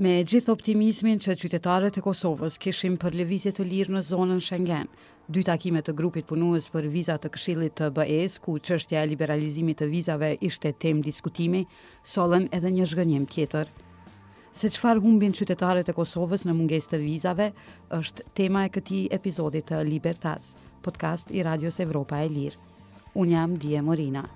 Me gjithë optimizmin që qytetarët e Kosovës kishin për lëvizje të lirë në zonën Schengen, dy takime të grupit punues për viza të këshillit të BE-s, ku çështja e liberalizimit të vizave ishte temë diskutimi, sollën edhe një zhgënjim tjetër. Se çfarë humbin qytetarët e Kosovës në mungesë të vizave është tema e këtij episodi të Libertas, podcast i Radios Evropa e Lirë. Unë jam Dije Morina.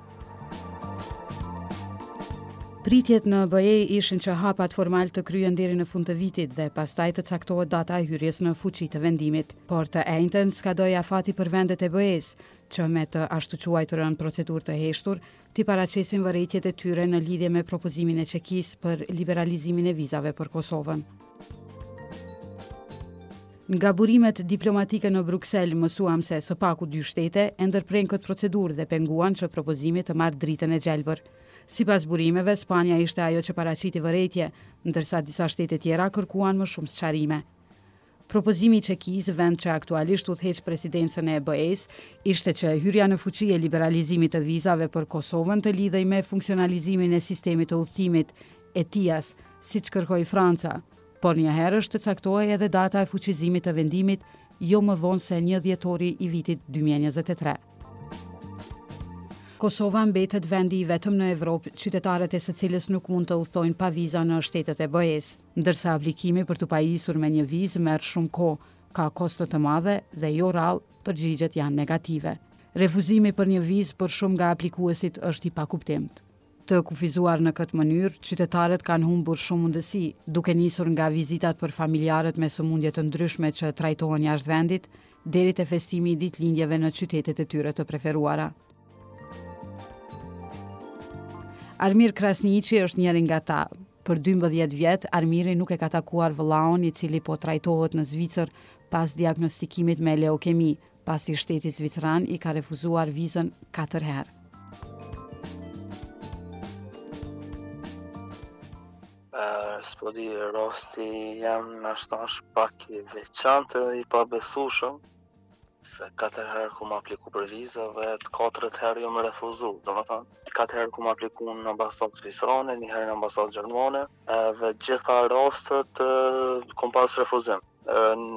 Pritjet në BE ishin që hapat formalë të kryhen deri në fund të vitit dhe pastaj të caktohet data e hyrjes në fuqi të vendimit. Por të enjten skadoi afati për vendet e BE-së, që me të ashtuquajturën procedurë të heshtur t'i paraqesin vërejtjet e tyre në lidhje me propozimin e Çekisë për liberalizimin e vizave për Kosovën. Nga burimet diplomatike në Bruksel mësuam se së paku dy shtete e ndërprenë këtë procedurë dhe penguan që propozimi të marrë dritën e gjelbër. Sipas burimeve, Spanja ishte ajo që paraqiti vërejtje, ndërsa disa shtete tjera kërkuan më shumë sqarime. Propozimi i Çekisë, vend që aktualisht udhëheq presidencën e BE-së, ishte që hyrja në fuqi e liberalizimit të vizave për Kosovën të lidhej me funksionalizimin e sistemit të udhëtimit, ETIAS, siç kërkoi Franca, por njëherësh të caktohej edhe data e fuqizimit të vendimit jo më vonë se një dhjetori i vitit dy mijë e njëzet e tre. Kosova mbetet vendi i vetëm në Evropë qytetarët e së cilës nuk mund të udhëtojnë pa viza në shtetet e BE-së. Ndërsa aplikimi për t'u pajisur me një vizë merr shumë kohë, ka kosto të madhe dhe jo rrallë përgjigjet janë negative. Refuzimi për një vizë për shumë nga aplikuesit është i pakuptimtë. Të kufizuar në këtë mënyrë, qytetarët kanë humbur shumë mundësi, duke nisur nga vizitat për familjarët me sëmundje të ndryshme që trajtohen jashtë vendit, deri te festimi i ditëlindjeve në qytetet e tyre të preferuara. Armir Krasniqi është njëri nga ta. Për dymbëdhjetë vjet, Armiri nuk e ka takuar vëllaun i cili po trajtohet në Zvicër pas diagnostikimit me leukemi, pasi shteti zviceran i ka refuzuar vizën katër herë. s'po di, rasti jem në ashtu është pak i veçantë edhe i pabesueshëm, Se katër herë kom apliku për vizë dhe të katërta herë jom refuzu, domethanë. Katër herë kom apliku në ambasadë zvicrane, një herë në ambasadë gjermane, edhe t'gjitha rastet kom pas refuzim.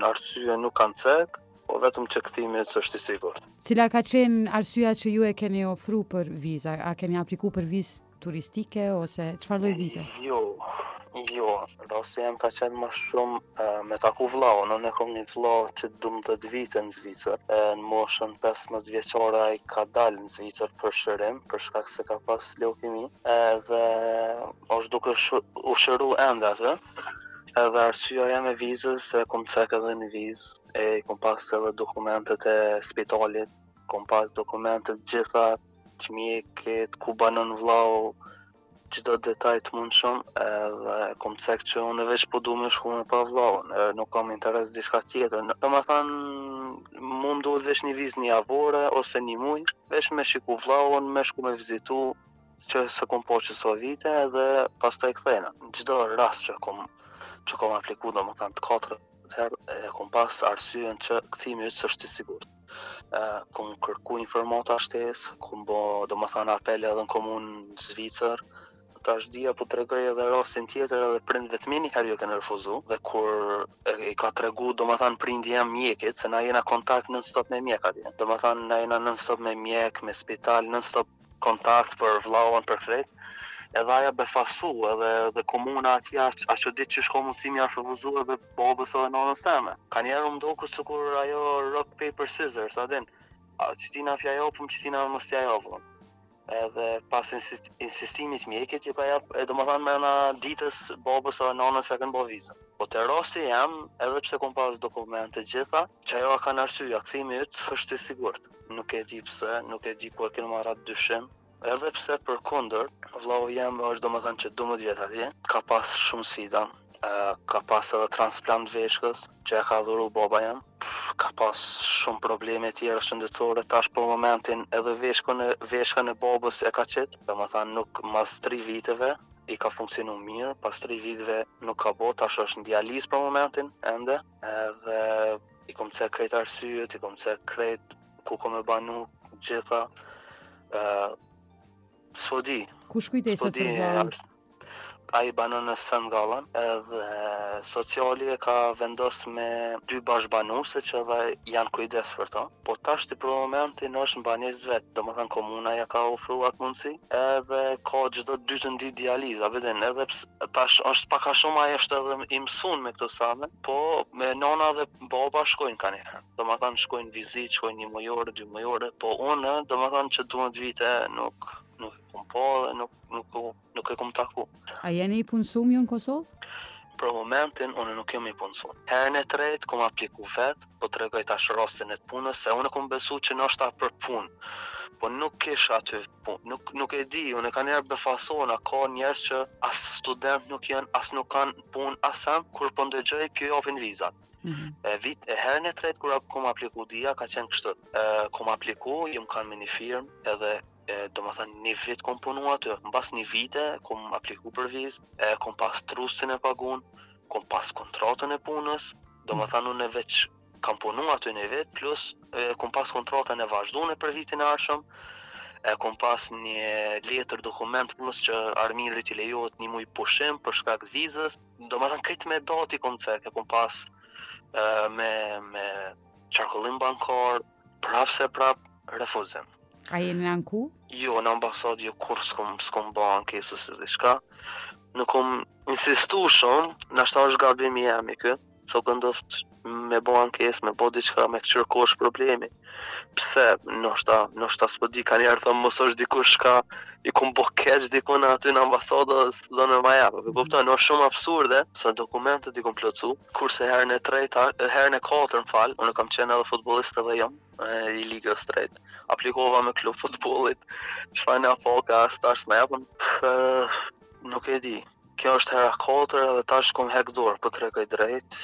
Arsye nuk kanë cek, po vetëm që kthimi s'është i sigurt. Cila ka qenë arsyeja që ju e keni ofru për vizë? A keni apliku për vizë turistike ose çfarë lloj vize? Jo, jo, rasti jem ka qenë më shumë e, me taku vllaun, unë kom një vlla që 12 vite në Zvicër, e, në moshën 15 vjeçare ai ka dalë në Zvicër për shërim, për shkak se ka pas leukemi, edhe është duke shë, u shëru ende atje, edhe arsyeja jem e vizës se kom cek edhe në vizë, e kom pas edhe dokumentet e spitalit, kom pas dokumentet gjitha Të mjekit ku banon vllau Çdo detaj të mundshëm Edhe kom cek që unë veç po du me shku me pa vllaun Nuk kam interes diçka tjetër Domethanë mu m'duhet veç një vizë njëjavore Ose një muj Veç me shiku vllaun me shku me vizitu Që s'e kom pa qe sa vite Edhe pastaj kthehna Çdo rast që kom Që kom apliku domethanë të katër herë e kom pas arsyen që kthimi yt s'është i sigurt Uh, kom kërku informata shtesë, kom bo, domethënë, apel edhe në komunë në Zvicër, tash ja po tregoj edhe rastin tjetër edhe prindve t'mi ni herë jau kanë refuzu, dhe kur i ka tregu, domethënë, prindi jem mjekit, se na jena kontakt non stop me mjek atje, domethënë, na jena non stop me mjek, me spital, non stop kontakt për vllaun për krejt edhe ai â befasu edhe edhe komuna atje â çuditë qysh ka mundësi me ja refuzu edhe babës edhe nonës teme kanjëherë po m'doket sikur ajo rock paper scissors a din a qëtina t'ja japim qëtina mos t'ja japim edhe pas insist, insistimit mjekit ju ka jap domethanë mrena ditës babës edhe nonës e kanë bo vizën po te rasti jem edhe pse kom pas dokumente gjitha Qajo â kanë arsyeja, kthimi yt s'është i sigurt. Nuk e di pse, nuk e di ku e keni marrë atë dyshim. Edhe pse përkundër, vllau jem është domethënë që 12 vjet atje, ka pas shumë sfida, ka pas edhe transplant veshkës që e ka dhuru baba jem, ka pas shumë probleme tjera shëndetësore, tash për momentin edhe veshkën e, veshkën e babës e ka qit, domethanë mas 3 viteve, i ka funksionu mirë, pas 3 viteve nuk ka bo, tash është në dializë për momentin, ende, Edhe i kom cek krejt arsyet, i kom cek krejt ku kom me banu t'gjitha. Uh, S'po di. Kush kujdeset për vëllain? Ai banon në Sen Gallen, edhe sociali e ka vendos me dy bashkëbanues që dhe janë kujdes për to. Po tashti për momentin është në banesë vet, domethënë komuna ja ka ofru atë mundësi, edhe ka çdo dytën ditë dializa, a e din, edhe ps, tash është pak a shumë ai është edhe i mësun me këto sene, po nana dhe baba shkojnë kanjëherë, domethënë shkojnë vizitë, shkojnë njëmujore, dymujore, po unë, domethënë që 12 vite nuk nuk e kom pa dhe nuk nuk u nuk e kom taku. A jeni i punësuar ju në Kosovë? Për momentin unë nuk jam i punësuar. Herën e tretë kom apliku vet, po tregoj tash rastin e punës se unë kom besu që ndoshta për punë. Po nuk kish aty punë. Nuk nuk e di, unë ka njëherë befasona, a ka njerëz që as student nuk janë, as nuk kanë punë, as sen kur po ndëgjoj që japin viza. Mm -hmm. E vjet herën e tretë kur kom apliku ideja ka qenë kështu. Ë kom apliku, jam kanë me një firmë edhe e do më thënë një vit kom punu aty, mbas një viti kom apliku për viz, e kom pas trustin e pagun, kom pas kontratën e punës, do më thënë unë veç kam punu aty një vit, plus e kom pas kontratën e vazhdune për vitin e ardhshëm, e kom pas një letër dokument plus që Armirit i lejohet një muj pushim për shkak të vizës, do më thënë krejt me data kom cek, e kom pas e, me, me qarkullim bankar, Prap se prap refuzim. A jeni anku? Jo, në ambasad jo kur s'kom s'kom bo ankesë ose diçka. Nuk kom insistu shumë, nashta është gabimi jem, ke, s'u kon dasht me bo ankesë, me bo diçka, me këqyrë ku është problemi. Pse, nashta, nashta s'po di, ka njëherë thom, mos është dikush shka, i kom bo keq dikujt aty në ambasadë, s'don me ma jap. Kupton, është shumë absurde, se dokumentet i kom plotsu, Kurse herën e tretë, herën e katër, më fal, unë kam qenë edhe futbollist edhe jam i ligës drejt. Aplikova me klub t'futbollit, çfarë na foka as tash s'ma japin. Nuk e di. Kjo është hera e katërt edhe tash kom hek dorë, po tregoj drejt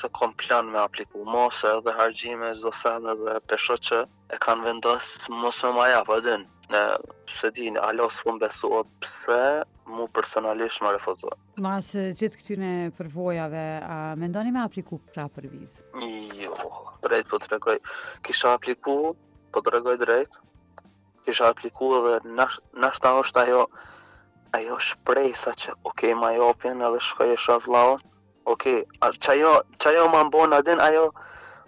s'e kom plan me apliku më, se edhe harxhime çdo sen edhe pe shoh që e kanë vendos mos me ma jap a din, nuk e di, hala s'kom mësu pse mu personalisht më refuzojnë Mas gjithë këtyne përvojave, a mendoni me apliku prap për vizë? Jo, drejt po tregoj. Kisha apliku, po tregoj drejt. Kisha apliku edhe nashta është ajo, ajo shpresa që ok, ma jopin edhe shkoj e shoh vllaun. Ok, qajo, qajo ma mbon a din, ajo,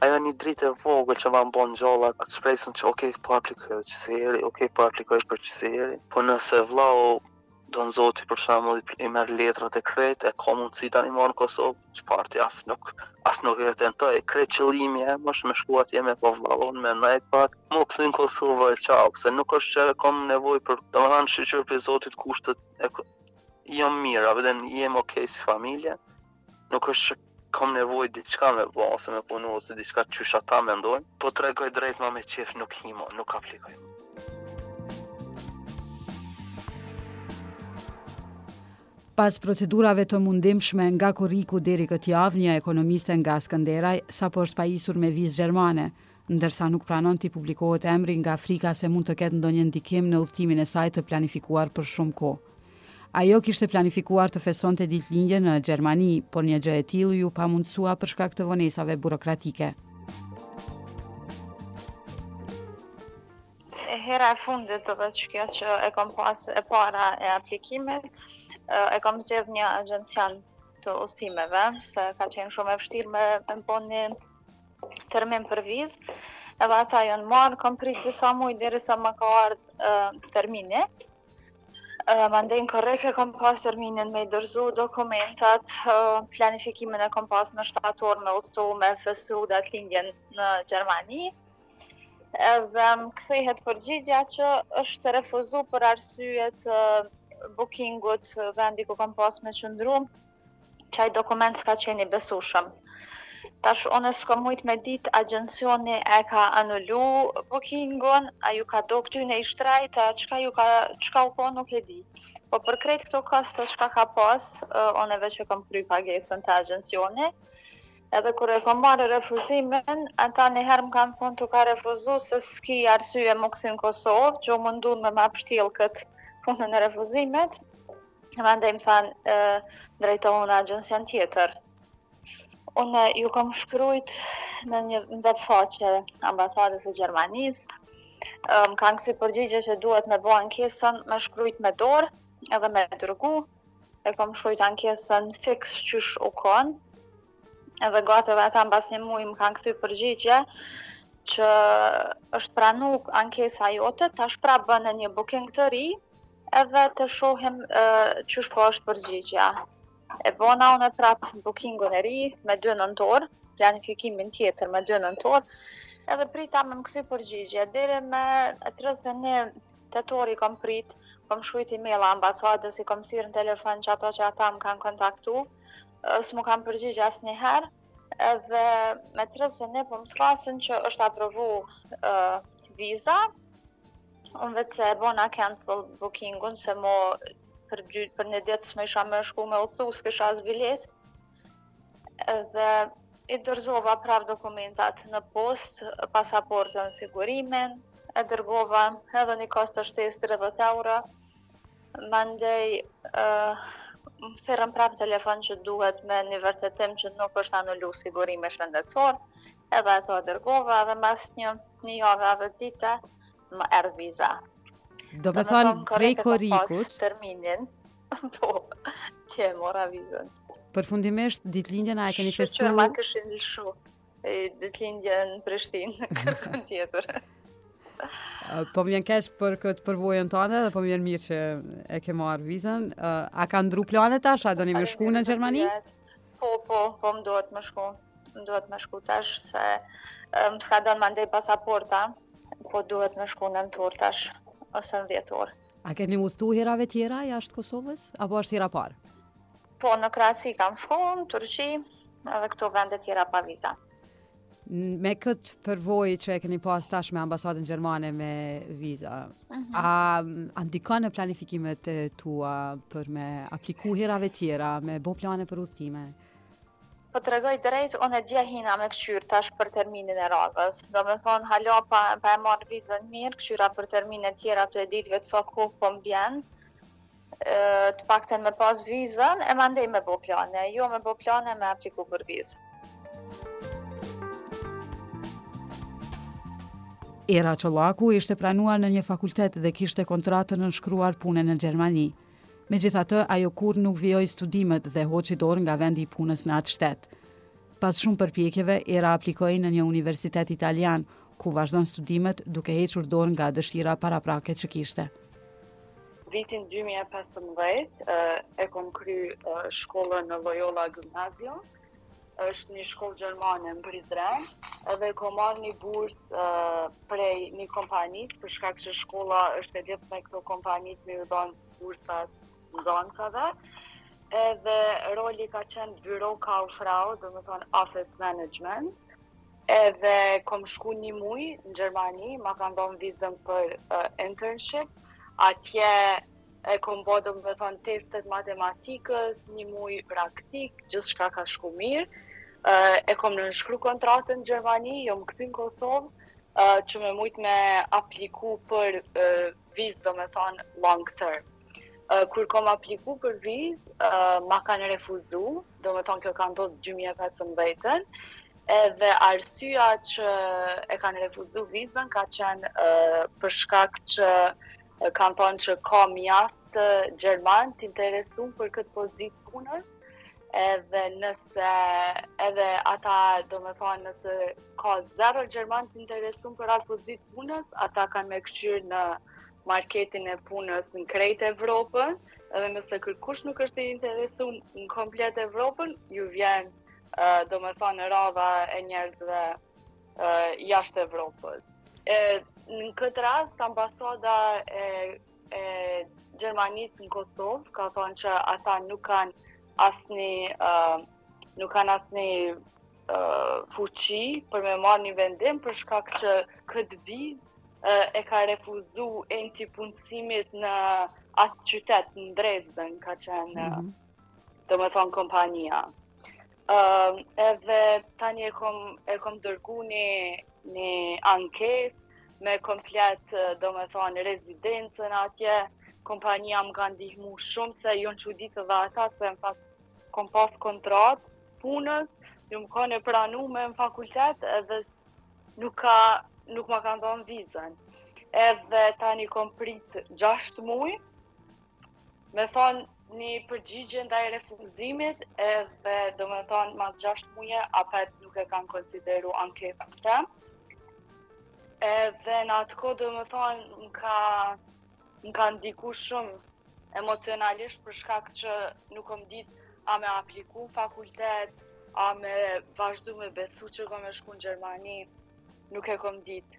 ajo një dritë e vogël që ma mbon gjallë, atë shpresën që ok, po aplikoj edhe qësaj here, ok, po aplikoj për qësaj here. Po nëse vllau, Don Zoti për shembull i merr letrat e krejt, e ka mundësi me ardh në Kosovë, qat'her as nuk, as nuk e tentoj, krejt qëllimi jem osht me shku atje me pa vllaun, me nejt pak, m'u kthy në Kosovë e qaq, se nuk është që e kom nevoj për, do më thanë shyqyr prej Zotit kushtet, e, jam mirë, a po din, jem okej okay, si familje, Nuk është që kam nevojë diçka me bë ose me punu ose diçka qysh ata mendojnë. Po tregoj drejt më me qef nuk hi mo, nuk aplikoj. Pas procedurave të mundimshme nga korriku deri këtë javë, një ekonomiste nga Skënderaj, sapo është pajisur me vizë gjermane, ndërsa nuk pranon t'i publikohet emri nga frika se mund të ketë ndonjë ndikim në udhëtimin e saj të planifikuar për shumë kohë. Ajo kishte planifikuar të festonte ditëlindjen në Gjermani, por një gjë e tillë iu pamundësua për shkak të vonesave burokratike. Hera e fundit dhe veç kjo që e kom pas e para e aplikimit, e kom zgjedh një agjension të udhëtimeve, se ka qenë shumë e vështirë me, me termin për vizë, edhe ata janë marrë, kam prit disa muj derisa më ka ardhë termini. Manej në korrik e kam pas terminin me i dorëzu dokumentat, planifikimin e kam pas në shtator me udhtu me festu datëlindjen në Gjermani. Edhe më kthehet përgjigja që është refuzu për arsye t'bookingut vendi ku kam pas me qëndru, Qaj dokument s'ka qenë i besueshëm. Tash unë s'kam mujt me dit agjensioni a e ka anulu bookingun, a ju ka dok atyne i shtrejt, a çka ju ka çka u bo nuk e di. Po për krejt këto kosto çka ka pas, unë veq e kom kry pagesën te agjensioni, edhe kur e kom marr refuzimin, ata niher m'kan thon t'u ka refuzu se s'ki arsye m'u kthy n'Kosovë, që u mundu me ma pshtjell kët punën e refuzimit, Mandej m'thanë, drejtohu në agjension tjetër. Unë ju kam shkrujt në një web faqe ambasadës së Gjermanisë, më kanë kthy përgjigje që duhet me bo ankesën me shkrujt me dorë edhe me dërgu, e kam shkrujt ankesën fiks qysh u konë, edhe ata edhe ata mbas një muji më kanë kthy përgjigje, që është pranu ankesa jote, tash pra bëne një booking të ri, Edhe të shohim qysh po është përgjigja. E bona unë prap bookingun e ri me 2 nëntor, planifikimin tjetër me 2 nëntor. Edhe prita me më kthy përgjigje. Deri me 31 tetor i kam prit, kam shkrujt emaila ambasadës, i kam thirrë në telefon që atë që ata më kanë kontaktu, s'm'u kanë përgjigj asnjëherë. Edhe me 31 po më thërrasin që është aprovu viza, Unë veçse e bona cancel bookingun, se ma për, dy, për një ditë s'mujsha me shku me udhtu, s'kisha as biletë. Dhe i dorëzova prap dokumentat në postë, pasaportën, sigurimin, e dërgova edhe një kosto shtesë 30 euro, mandej uh, më thirrën prap telefon që duhet me nis vërtetim që nuk është anulu sigurimi shëndetësor, edhe ato e dërgova dhe mas një, një jave a dhjetë dite, më erdh viza. Domethonë prej korrikut terminin. Po. Ti e mora vizën. Përfundimisht ditëlindjen a e keni festu? Shyqyr ma kishin lëshu. E ditëlindjen në Prishtinë, kërkun tjetër. Po më vjen keq për këtë përvojën tënde dhe po më vjen mirë që e ke marrë vizën. A ka ndru planet tash? A doni me shku në Gjermani? Po, po, po më duhet me shku. Më duhet me shku tash se më skadon mandej pasaporta. Po duhet me shku nëntor tash ose në dhjetor. A keni udhëtu herave tjera jashtë Kosovës? Apo është hera e parë? Po, në Kroaci kam shku, në Turqi, edhe këto vendet tjera pa viza. Me këtë përvojë që e keni pas tash me ambasadën gjermane me viza, mhm. A, a ndikon në planifikimet e tua për me apliku herave tjera, me bo plane për udhëtime? Po të tregoj drejt, unë edhe dje hina me kqyrë tash për terminin e radhës. Domethonë, hala pa, pa e marrë vizën mirë, kqyra për termine tjera, ta di veç sa kohë po më bjen. të paktën me pas vizën e mandej me bo plane, jo me bo plane me apliku për vizë. Era Çollaku ishte pranuar në një fakultet dhe kishte kontratë të nënshkruar pune në Gjermani. Megjithatë, ajo kurrë nuk vijoi studimet dhe hoqi dorë nga vendi i punës në atë shtet. Pas shumë përpjekjeve, Era aplikoi në një universitet italian, ku vazhdon studimet duke hequr dorë nga dëshira paraprake që kishte. Vitin 2015 e kom kry shkollën në Loyola Gymnasium, është një shkollë gjermane në Prizren, edhe kom marrë një bursë prej një kompanit, për shkak që shkolla është e lidhne me këto kompanit me ju dhon bursa nxonësave, edhe roli ka qenë Bürokauffrau, domethonë office management, Edhe kom shku nji muj n'Gjermani, ma kan dhon vizën për internship, atje e kom bo domethën testet e matematikës, nji muj praktikë, gjithçka ka shku mirë, e kom nënshkru kontratën n'Gjermani, jom kthy n'Kosovë, që me mujt me apliku për vizë domethën long term. Kur kom apliku për vizë, ma kan refuzu, domethën kjo ka ndodh dy mijë e pesëmbëdhjetën, Edhe arsyeja që e kanë refuzu vizën ka qenë për shkak që kanë thonë që ka mjaft gjermanë të interesum për këtë pozitë punës, edhe nëse edhe ata, domethonë nëse ka zero gjermanë të interesum për atë pozitë punës, ata kanë me kqyr në marketin e punës në krejt Evropën, edhe nëse kërkush nuk është i interesum në komplet Evropën, ju vjen uh, do me thonë radha e njerëzve uh, jashtë Evropës. E, në këtë rast, ambasada e, e Gjermanisë në Kosovë ka thonë që ata nuk kanë asni, uh, nuk kanë asni uh, fuqi për me marrë një vendim për shkak që këtë vizë uh, e ka refuzu enti i punësimit në atë qytet, në Dresden,, ka qenë mm -hmm. do me thonë kompania. Uh, edhe tani e kom, e kom dërgu një, një ankesë me komplet, do me thonë, rezidencën atje, kompania më ka ndihmu shumë, se janë çuditë edhe ata, se në fakt kom pas kontratë pune, jom kon e pranume në fakultet, edhe nuk, ka, nuk ma kanë dhanë vizën. Edhe tani kom pritë 6 muj, me thonë një përgjigje ndaj refuzimit edhe do me thonë mas 6 muje apet nuk e kanë konsideru ankesën tem edhe në atë kohë do me thonë më ka më ka ndiku shumë emocionalisht për shkak që nuk kom dit a me apliku në fakultet a me vazhdu me besu që kom me shku në Gjermani nuk e kom dit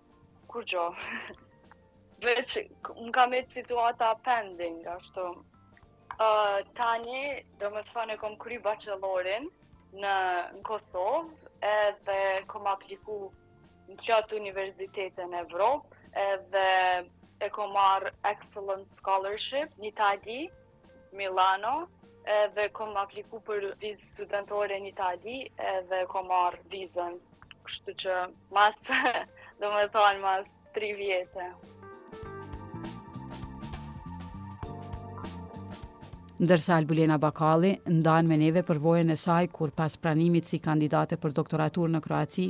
kurgjo. Veç m'ka met situata pending, ashtu. Uh, tani, do me thanë e kom kry bachelorin në, në Kosovë, edhe kom apliku në plot universitete në Evropë, edhe e kom marrë Excellence Scholarship në Itali, Milano edhe kom apliku për vizë studentore në Itali edhe kom marr vizën, kështu që mas, domethënë mas 3 vjete. Ndërsa Albulena Bakalli ndan me neve përvojën e saj kur pas pranimit si kandidate për doktoraturë në Kroaci,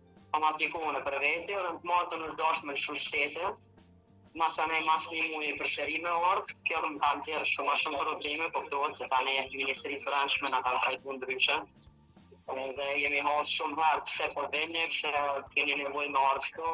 Kam apliku unë për vete edhe të martën është dashtë me lëshu shtetin, masanaj mas një muji përsëri me ardhë, kjo më ka nxjerrë shumë a shumë probleme, kuptohet se tani në Ministri të Brendshme na kanë trajtu ndryshe, dhe jemi hasë shumë herë pse po vini, pse keni nevoj me ardhë këtu,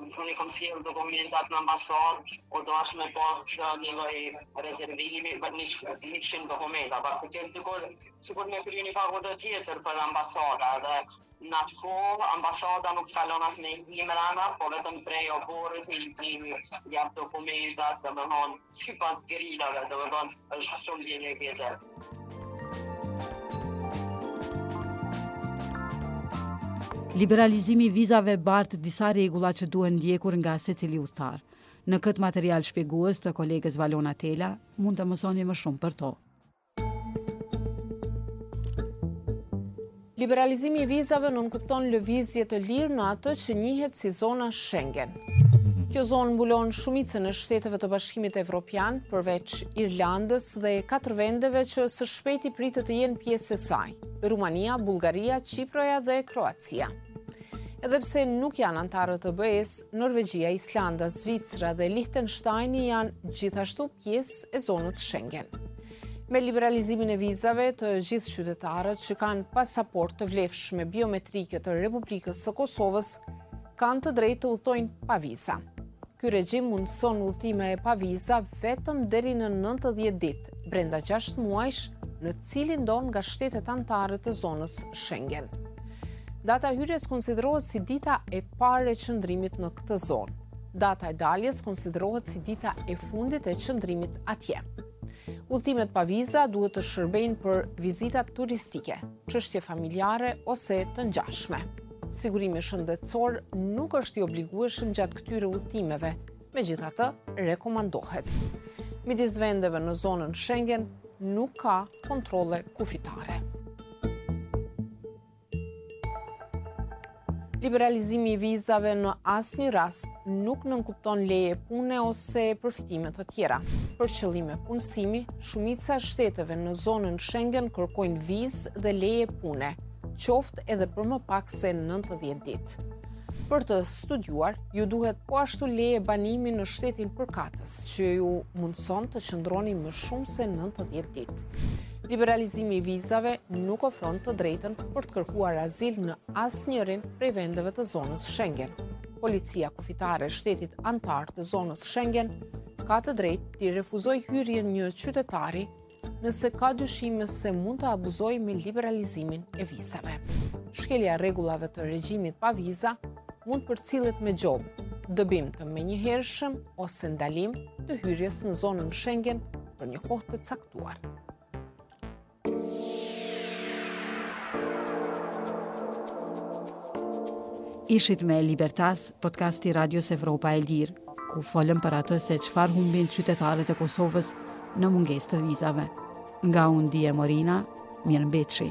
Unë i kam sjellë dokumentat në ambasadë, por do është me pas një lloj rezervimi për me i çu dokumenta, për të kërë të kërë, si kur me kërë një pagesë tjetër për ambasada, edhe në atë kohë, ambasada nuk të lejon as me hi mrena, po vetëm prej oborrit i jep dokumentat, domethonë si pas grilave, domethonë është shumë një një vjetër. Liberalizimi i vizave bartë disa rregulla që duhen ndjekur nga secili udhëtar. Në këtë material shpjegues të kolegës Valona Tela, mund të mësoni më shumë për to. Liberalizimi i vizave nënkupton lëvizje të lirë në atë që njihet si zona Schengen. Kjo zonë mbulon shumicën e shteteve të Bashkimit Evropian, përveç Irlandës dhe katër vendeve që së shpejti pritet të jenë pjesë e saj: Rumania, Bullgaria, Qiproja dhe Kroacia. Edhe pse nuk janë anëtarë të BE-së, Norvegjia, Islanda, Zvicra dhe Liechtensteini janë gjithashtu pjesë e zonës Schengen. Me liberalizimin e vizave, të gjithë qytetarët që kanë pasaportë të vlefshme biometrike të Republikës së Kosovës kanë të drejtë të udhëtojnë pa viza. Ky regjim mundëson udhëtime pa viza vetëm deri në 90 ditë, brenda 6 muajsh, në cilindo nga shtetet anëtare të zonës Schengen. Data e hyrjes konsiderohet si dita e parë e qëndrimit në këtë zonë. Data e daljes konsiderohet si dita e fundit e qëndrimit atje. Udhëtimet pa viza duhet të shërbejnë për vizita turistike, çështje familjare ose të ngjashme. Sigurimi shëndetësor nuk është i obligueshëm gjatë këtyre udhëtimeve, megjithatë rekomandohet. Midis vendeve në zonën Schengen nuk ka kontrolle kufitare. Liberalizimi i vizave në asnjë rast nuk nënkupton leje pune ose përfitime të tjera. Për qëllime punësimi, shumica e shteteve në zonën Schengen kërkojnë vizë dhe leje pune, qoftë edhe për më pak se 90 ditë. Për të studiuar, ju duhet po ashtu leje banimi në shtetin përkatës, që ju mundëson të qëndroni më shumë se 90 ditë. Liberalizimi i vizave nuk ofron të drejtën për të kërkuar azil në asnjërin prej vendeve të zonës Schengen. Policia kufitare e shtetit anëtar të zonës Schengen ka të drejtë t'i refuzojë hyrjen një qytetari nëse ka dyshime se mund të abuzojë me liberalizimin e vizave. Shkelja e rregullave të regjimit pa viza mund të përcillet me gjobë, dëbim të menjëhershëm ose ndalim të hyrjes në zonën Schengen për një kohë të caktuar. Ishit me Libertas, podcast i Radios Evropa e Lirë, ku folëm për atë se çfarë humbin qytetarët e Kosovës në mungesë të vizave. Nga unë Die Morina, mirëmbetshi.